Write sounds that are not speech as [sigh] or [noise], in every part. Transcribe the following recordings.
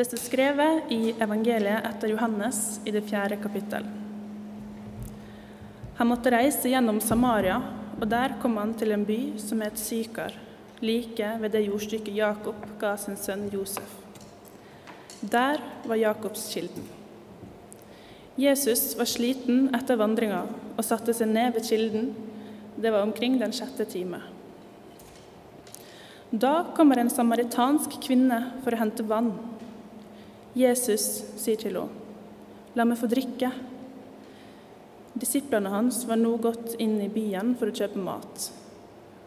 Det står skrevet i evangeliet etter Johannes i det fjerde kapittel. Han måtte reise gjennom Samaria, og der kom han til en by som het Sykar, like ved det jordstykket Jakob ga sin sønn Josef. Der var Jakobskilden. Jesus var sliten etter vandringa og satte seg ned ved kilden. Det var omkring den sjette time. Da kommer en samaritansk kvinne for å hente vann. Jesus sier til henne, 'La meg få drikke.' Disiplene hans var nå gått inn i byen for å kjøpe mat.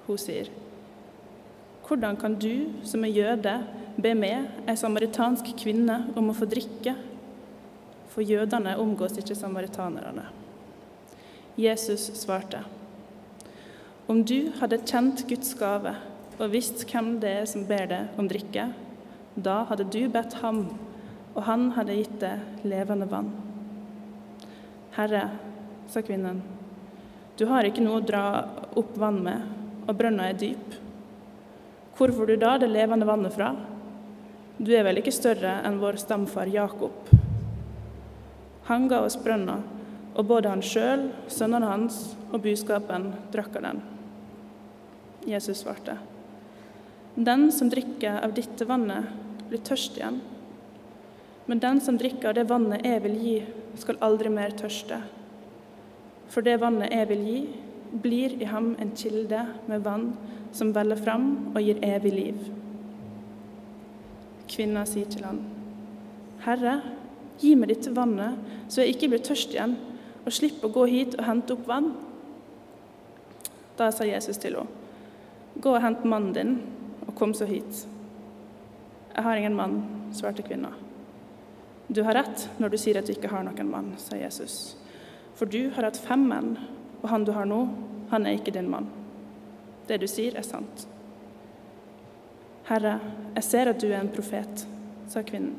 Hun sier, 'Hvordan kan du, som er jøde, be meg, ei samaritansk kvinne, om å få drikke?' For jødene omgås ikke samaritanerne. Jesus svarte, 'Om du hadde kjent Guds gave' og visst hvem det er som ber deg om drikke, da hadde du bedt ham, og han hadde gitt deg levende vann. Herre, sa kvinnen, du har ikke noe å dra opp vann med, og brønna er dyp. Hvor får du da det levende vannet fra? Du er vel ikke større enn vår stamfar Jakob? Han ga oss brønna, og både han sjøl, sønnene hans og buskapen drakk av den. Jesus svarte. Den som drikker av dette vannet, blir tørst igjen. Men den som drikker av det vannet jeg vil gi, skal aldri mer tørste. For det vannet jeg vil gi, blir i ham en kilde med vann som veller fram og gir evig liv. Kvinna sier til han, Herre, gi meg dette vannet, så jeg ikke blir tørst igjen, og slipper å gå hit og hente opp vann. Da sa Jesus til henne, Gå og hent mannen din, og kom så hit. Jeg har ingen mann, svarte kvinna. Du har rett når du sier at du ikke har noen mann, sa Jesus. For du har hatt fem menn, og han du har nå, han er ikke din mann. Det du sier, er sant. Herre, jeg ser at du er en profet, sa kvinnen.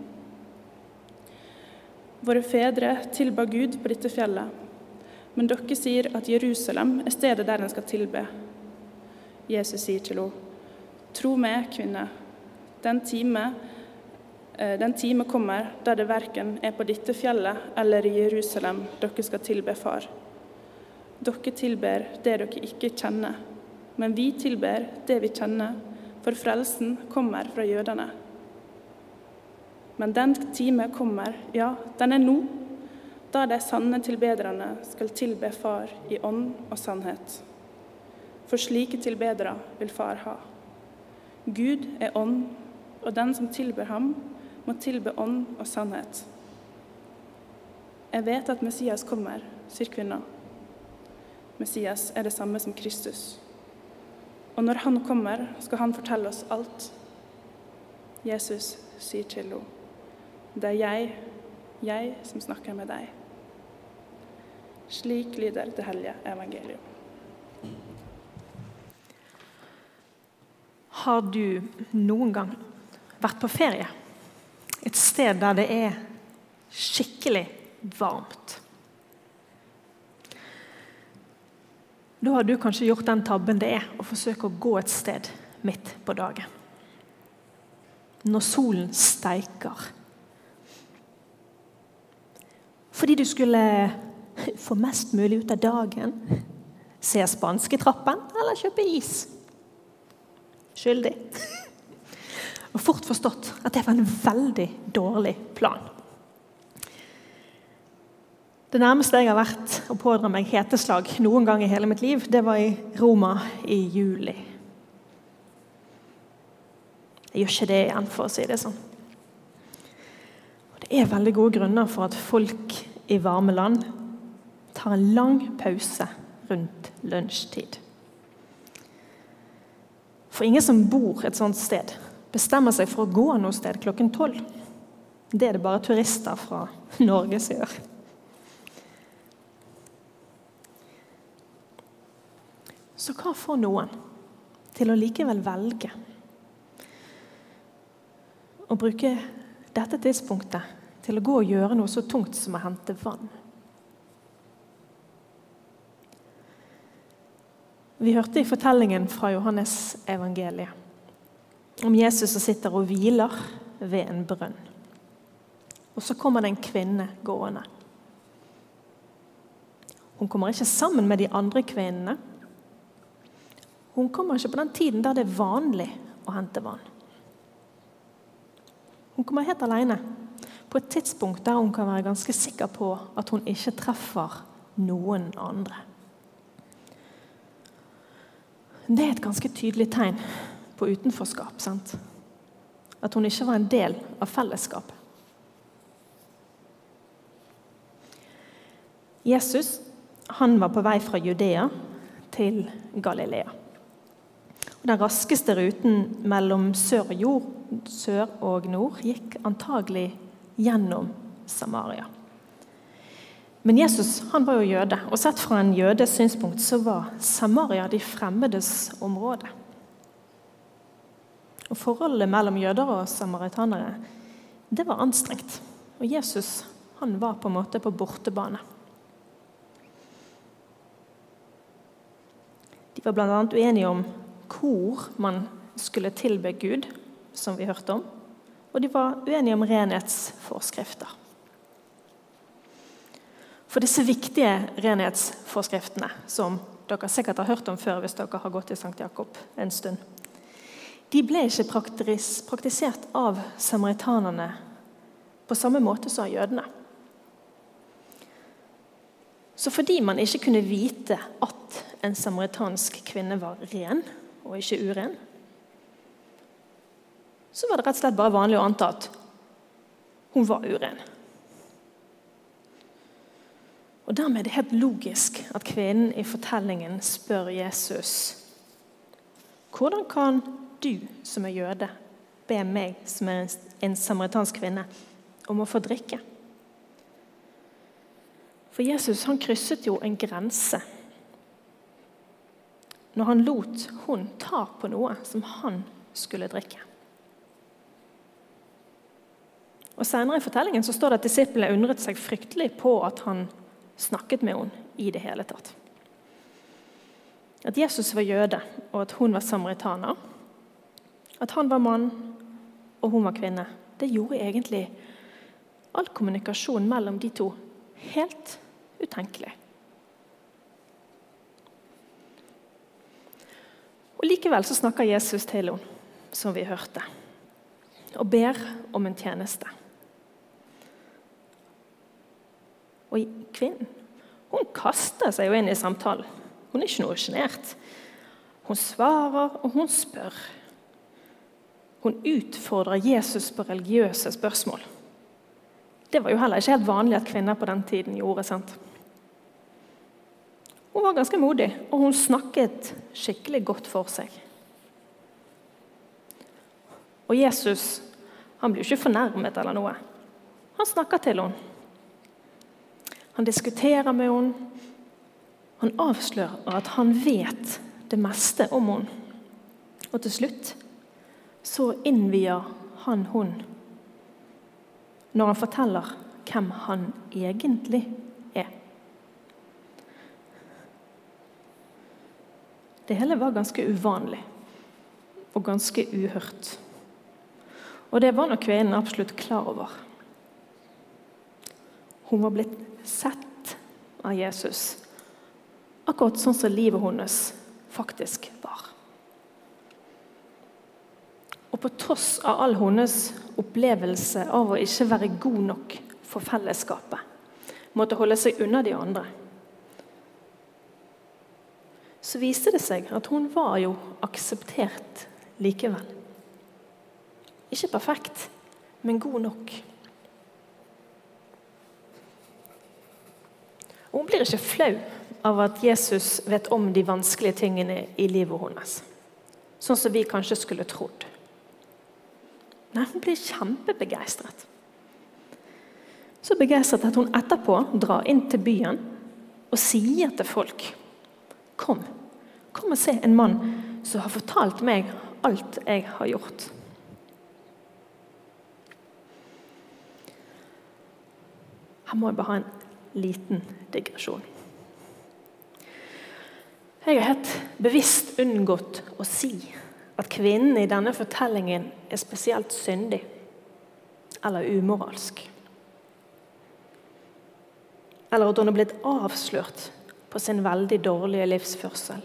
Våre fedre tilba Gud på dette fjellet, men dere sier at Jerusalem er stedet der en skal tilbe. Jesus sier til henne, Tro meg, kvinne, den time, den time kommer da det verken er på dette fjellet eller i Jerusalem dere skal tilbe Far. Dere tilber det dere ikke kjenner, men vi tilber det vi kjenner, for frelsen kommer fra jødene. Men den time kommer, ja, den er nå, da de sanne tilbederne skal tilbe Far i ånd og sannhet. For slike tilbedere vil Far ha. Gud er ånd, og den som tilber ham, må tilbe ånd og sannhet. Jeg vet at Messias kommer, sier kvinna. Messias er det samme som Kristus. Og når han kommer, skal han fortelle oss alt. Jesus sier til henne, det er jeg, jeg som snakker med deg. Slik lyder det hellige evangelium. Har du noen gang vært på ferie et sted der det er skikkelig varmt? Da har du kanskje gjort den tabben det er å forsøke å gå et sted midt på dagen. Når solen steiker. Fordi du skulle få mest mulig ut av dagen. Se spansketrappen eller kjøpe is skyldig. Og fort forstått at det var en veldig dårlig plan. Det nærmeste jeg har vært å pådra meg heteslag noen gang i hele mitt liv, det var i Roma i juli. Jeg gjør ikke det igjen, for å si det sånn. Og det er veldig gode grunner for at folk i varme land tar en lang pause rundt lunsjtid. For ingen som bor et sånt sted, bestemmer seg for å gå noe sted klokken tolv. Det er det bare turister fra [laughs] Norge som gjør. Så hva får noen til å likevel velge å bruke dette tidspunktet til å gå og gjøre noe så tungt som å hente vann? Vi hørte i fortellingen fra Johannes evangeliet om Jesus som sitter og hviler ved en brønn. Og så kommer det en kvinne gående. Hun kommer ikke sammen med de andre kvinnene. Hun kommer ikke på den tiden der det er vanlig å hente vann. Hun kommer helt alene, på et tidspunkt der hun kan være ganske sikker på at hun ikke treffer noen andre. Det er et ganske tydelig tegn på utenforskap. sant? At hun ikke var en del av fellesskapet. Jesus han var på vei fra Judea til Galilea. Den raskeste ruten mellom sør og, jord, sør og nord gikk antagelig gjennom Samaria. Men Jesus han var jo jøde, og sett fra en jødes synspunkt så var Samaria de fremmedes område. Og Forholdet mellom jøder og samaritanere det var anstrengt. Og Jesus han var på en måte på bortebane. De var bl.a. uenige om hvor man skulle tilbe Gud, som vi hørte om. Og de var uenige om renhetsforskrifter. For disse viktige renhetsforskriftene, som dere sikkert har hørt om før hvis dere har gått til Sankt Jakob en stund, de ble ikke praktisert av samaritanerne på samme måte som av jødene. Så fordi man ikke kunne vite at en samaritansk kvinne var ren og ikke uren, så var det rett og slett bare vanlig å anta at hun var uren. Og Dermed er det helt logisk at kvinnen i fortellingen spør Jesus hvordan kan du som er jøde, be meg som er en samaritansk kvinne, om å få drikke? For Jesus han krysset jo en grense når han lot hun ta på noe som han skulle drikke. Og Senere i fortellingen så står det at disiplene undret seg fryktelig på at han snakket med henne i det hele tatt. At Jesus var jøde, og at hun var samaritaner. At han var mann, og hun var kvinne. Det gjorde egentlig all kommunikasjon mellom de to helt utenkelig. Og Likevel så snakker Jesus til henne, som vi hørte, og ber om en tjeneste. Og kvinnen hun kaster seg jo inn i samtalen. Hun er ikke noe sjenert. Hun svarer, og hun spør. Hun utfordrer Jesus på religiøse spørsmål. Det var jo heller ikke helt vanlig at kvinner på den tiden gjorde. sant? Hun var ganske modig, og hun snakket skikkelig godt for seg. Og Jesus han blir ikke fornærmet eller noe. Han snakker til henne. Han diskuterer med henne. Han avslører at han vet det meste om henne. Og til slutt så innvier han hun når han forteller hvem han egentlig er. Det hele var ganske uvanlig og ganske uhørt. Og det var nok kvinnen absolutt klar over. Hun var blitt sett av Jesus, akkurat sånn som livet hennes faktisk var. Og på tross av all hennes opplevelse av å ikke være god nok for fellesskapet, måtte holde seg unna de andre, så viste det seg at hun var jo akseptert likevel. Ikke perfekt, men god nok. Hun blir ikke flau av at Jesus vet om de vanskelige tingene i livet hennes. Sånn som vi kanskje skulle trodd. Nei, hun blir kjempebegeistret. Så begeistret at hun etterpå drar inn til byen og sier til folk Kom, kom og se en mann som har fortalt meg alt jeg har gjort. Her må jeg bare ha en liten digresjon. Jeg har helt bevisst unngått å si at kvinnen i denne fortellingen er spesielt syndig eller umoralsk. eller at hun er blitt avslørt på sin veldig dårlige livsførsel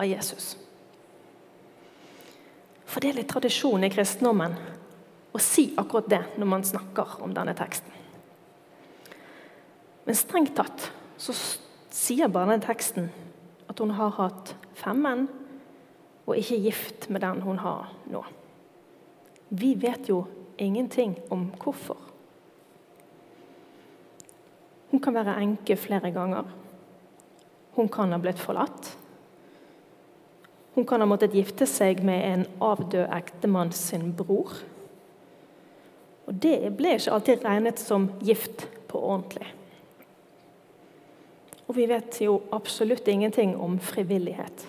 av Jesus. For det er litt tradisjon i kristendommen å si akkurat det når man snakker om denne teksten. Men strengt tatt så sier bare denne teksten at hun har hatt fem menn og ikke gift med den hun har nå. Vi vet jo ingenting om hvorfor. Hun kan være enke flere ganger. Hun kan ha blitt forlatt. Hun kan ha måttet gifte seg med en avdød ektemann sin bror. Og det ble ikke alltid regnet som gift på ordentlig. Og vi vet jo absolutt ingenting om frivillighet.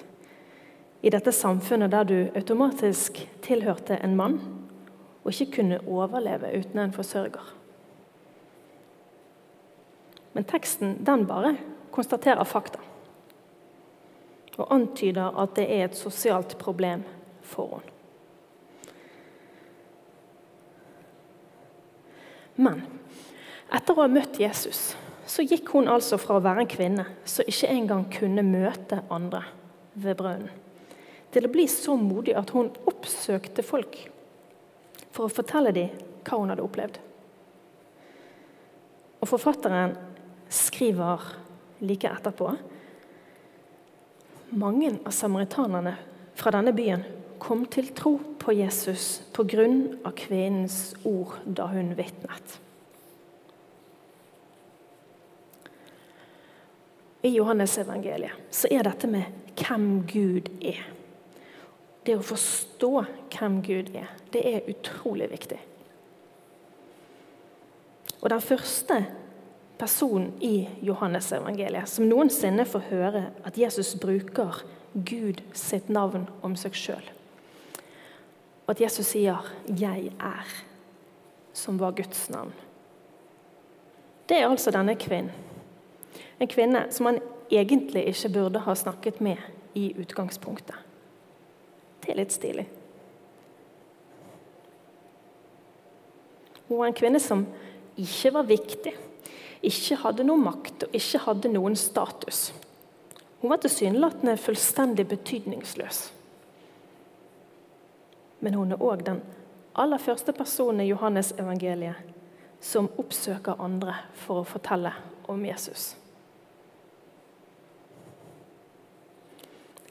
I dette samfunnet der du automatisk tilhørte en mann og ikke kunne overleve uten en forsørger. Men teksten den bare konstaterer fakta. Og antyder at det er et sosialt problem for henne. Men etter å ha møtt Jesus så gikk hun altså fra å være en kvinne som ikke engang kunne møte andre ved brønnen, til å bli så modig at hun oppsøkte folk for å fortelle dem hva hun hadde opplevd. Og Forfatteren skriver like etterpå mange av samaritanerne fra denne byen kom til tro på Jesus pga. kvinnens ord da hun vitnet. I Johannes-evangeliet så er dette med hvem Gud er. Det å forstå hvem Gud er, det er utrolig viktig. Og Den første personen i Johannes-evangeliet som noensinne får høre at Jesus bruker Gud sitt navn om seg sjøl. At Jesus sier 'Jeg er', som var Guds navn. Det er altså denne kvinnen en kvinne som han egentlig ikke burde ha snakket med i utgangspunktet. Det er litt stilig. Hun var en kvinne som ikke var viktig, ikke hadde noe makt og ikke hadde noen status. Hun var tilsynelatende fullstendig betydningsløs. Men hun er òg den aller første personen i Johannes evangeliet som oppsøker andre for å fortelle om Jesus.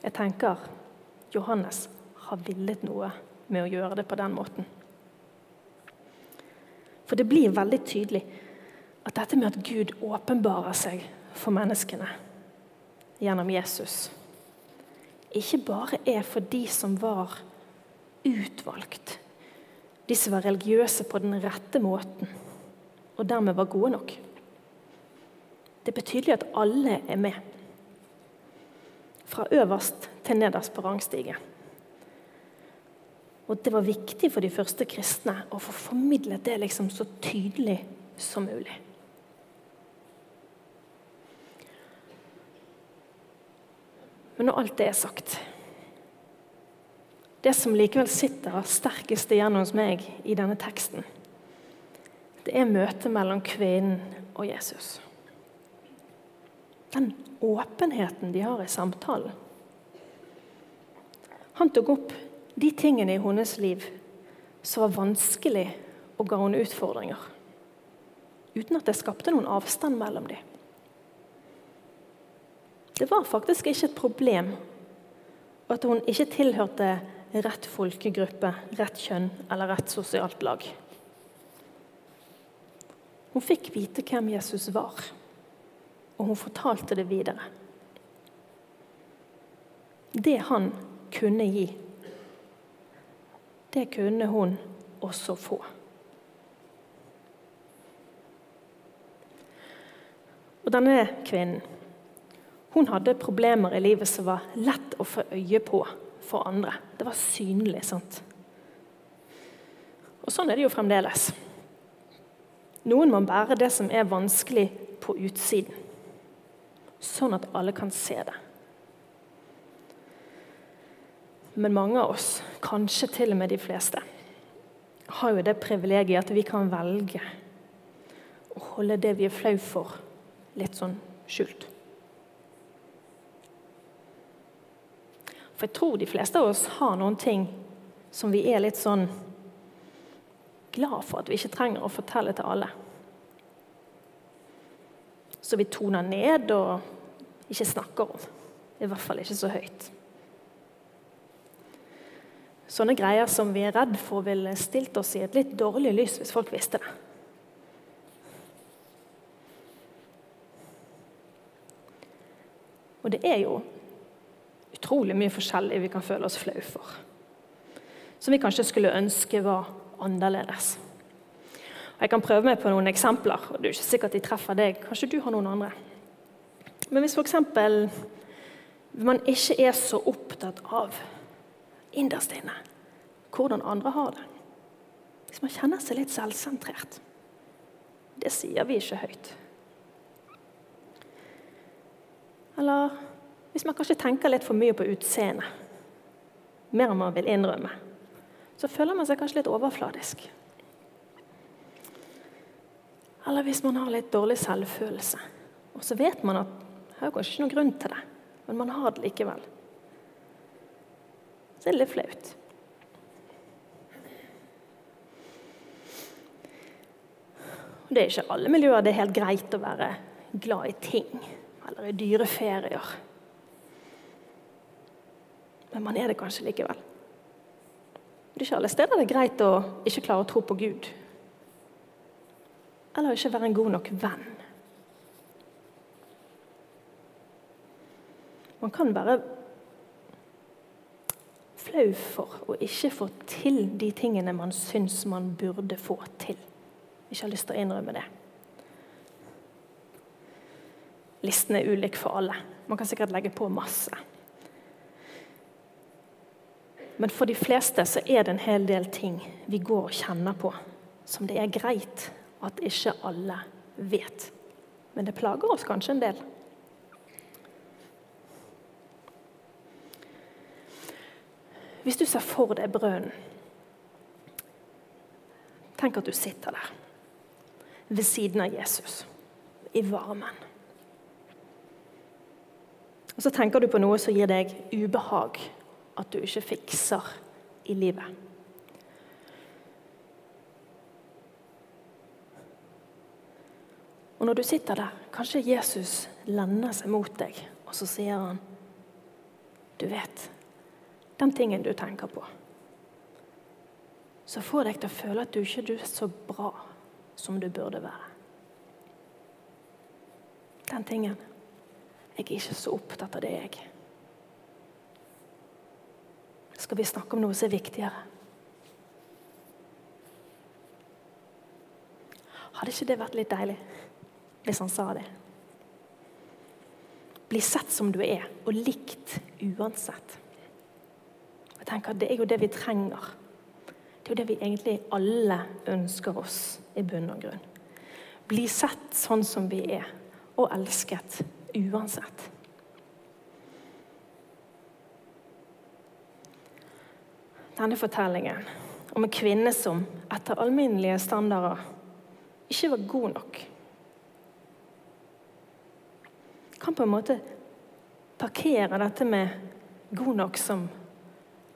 Jeg tenker Johannes har villet noe med å gjøre det på den måten. For det blir veldig tydelig at dette med at Gud åpenbarer seg for menneskene gjennom Jesus, ikke bare er for de som var utvalgt, de som var religiøse på den rette måten og dermed var gode nok. Det er betydelig at alle er med fra øverst til nederst på rangstigen. Og Det var viktig for de første kristne å få formidlet det liksom så tydelig som mulig. Men når alt det er sagt Det som likevel sitter sterkest igjen hos meg i denne teksten, det er møtet mellom kvinnen og Jesus. Den åpenheten de har i samtalen. Han tok opp de tingene i hennes liv som var vanskelig, og ga henne utfordringer. Uten at det skapte noen avstand mellom dem. Det var faktisk ikke et problem at hun ikke tilhørte rett folkegruppe, rett kjønn eller rett sosialt lag. Hun fikk vite hvem Jesus var og hun fortalte det videre. Det han kunne gi, det kunne hun også få. Og denne kvinnen hun hadde problemer i livet som var lett å få øye på for andre. Det var synlig. sant? Og sånn er det jo fremdeles. Noen må bære det som er vanskelig på utsiden sånn at alle kan se det. Men mange av oss, kanskje til og med de fleste, har jo det privilegiet at vi kan velge å holde det vi er flau for, litt sånn skjult. For jeg tror de fleste av oss har noen ting som vi er litt sånn glad for at vi ikke trenger å fortelle til alle. Så vi toner ned og ikke snakker om. I hvert fall ikke så høyt. Sånne greier som vi er redd for ville stilt oss i et litt dårlig lys hvis folk visste det. Og det er jo utrolig mye forskjellig vi kan føle oss flau for. Som vi kanskje skulle ønske var annerledes. Og jeg kan prøve meg på noen eksempler. og Det er ikke sikkert de treffer deg. Kanskje du har noen andre. Men hvis f.eks. man ikke er så opptatt av innerst inne. Hvordan andre har det. Hvis man kjenner seg litt selvsentrert. Det sier vi ikke høyt. Eller hvis man kanskje tenker litt for mye på utseendet, mer enn man vil innrømme, så føler man seg kanskje litt overfladisk. Eller hvis man har litt dårlig selvfølelse, og så vet man at det er kanskje ikke noen grunn til det, men man har det likevel. Så er det litt flaut. Det er ikke alle miljøer det er helt greit å være glad i ting eller i dyre ferier. Men man er det kanskje likevel. Det er ikke alle steder det er greit å ikke klare å tro på Gud. Eller ikke være en god nok venn. Man kan være flau for å ikke få til de tingene man syns man burde få til. Ikke har lyst til å innrømme det. Listen er ulik for alle. Man kan sikkert legge på masse. Men for de fleste så er det en hel del ting vi går og kjenner på som det er greit at ikke alle vet. Men det plager oss kanskje en del. Hvis du ser for deg brønnen Tenk at du sitter der ved siden av Jesus i varmen. Og Så tenker du på noe som gir deg ubehag, at du ikke fikser i livet. Og når du sitter der, kanskje Jesus lander seg mot deg, og så sier han Du vet, den tingen du tenker på, så får deg til å føle at du ikke er så bra som du burde være. Den tingen jeg er ikke så opptatt av det, jeg. Skal vi snakke om noe som er viktigere? Hadde ikke det vært litt deilig hvis han sa det? Bli sett som du er, og likt uansett. Jeg tenker Det er jo det vi trenger. Det er jo det vi egentlig alle ønsker oss i bunn og grunn. Bli sett sånn som vi er, og elsket uansett. Denne fortellingen om en kvinne som etter alminnelige standarder ikke var god nok, kan på en måte parkere dette med god nok som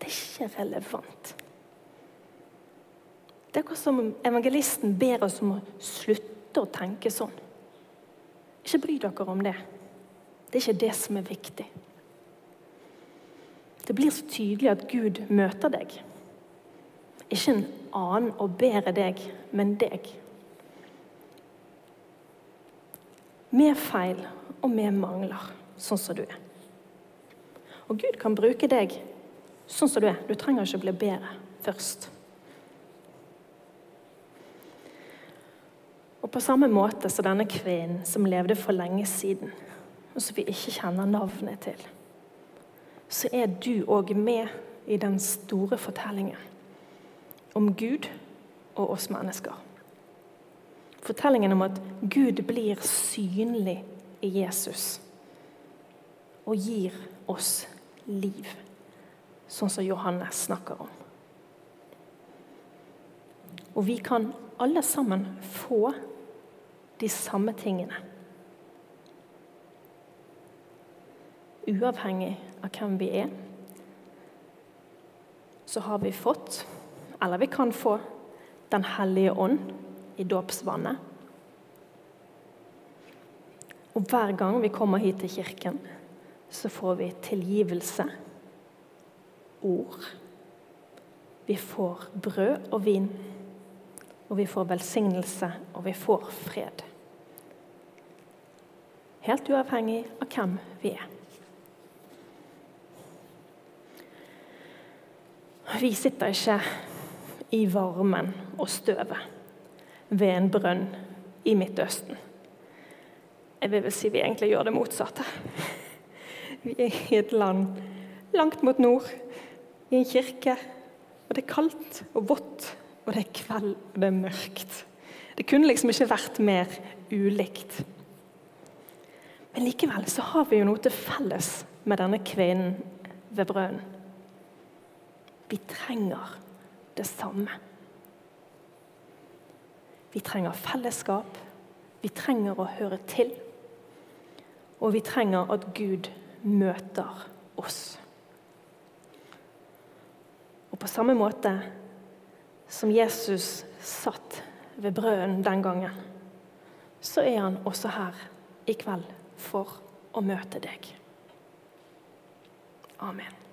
er ikke relevant. Det er akkurat som evangelisten ber oss om å slutte å tenke sånn. Ikke bry dere om det. Det er ikke det som er viktig. Det blir så tydelig at Gud møter deg. Ikke en annen og bedre deg, men deg. Med feil og med mangler, sånn som du er. Og Gud kan bruke deg sånn som du er. Du trenger ikke bli bedre først. Og på samme måte som denne kvinnen som levde for lenge siden, og som vi ikke kjenner navnet til, så er du òg med i den store fortellingen om Gud og oss mennesker. Fortellingen om at Gud blir synlig i Jesus og gir oss liv, sånn som Johannes snakker om. Og vi kan alle sammen få de samme tingene uavhengig av hvem vi er, så har vi fått, eller vi kan få, Den hellige ånd i dåpsvannet. Og hver gang vi kommer hit til kirken, så får vi tilgivelse, ord. Vi får brød og vin, og vi får velsignelse, og vi får fred. Helt uavhengig av hvem vi er. Vi sitter ikke i varmen og støvet ved en brønn i Midtøsten. Jeg vil vel si vi egentlig gjør det motsatte. Vi er i et land langt mot nord, i en kirke. Og det er kaldt og vått, og det er kveld, og det er mørkt. Det kunne liksom ikke vært mer ulikt. Men likevel så har vi jo noe til felles med denne kvinnen ved brønnen. Vi trenger det samme. Vi trenger fellesskap, vi trenger å høre til. Og vi trenger at Gud møter oss. Og på samme måte som Jesus satt ved brøden den gangen, så er han også her i kveld for å møte deg. Amen.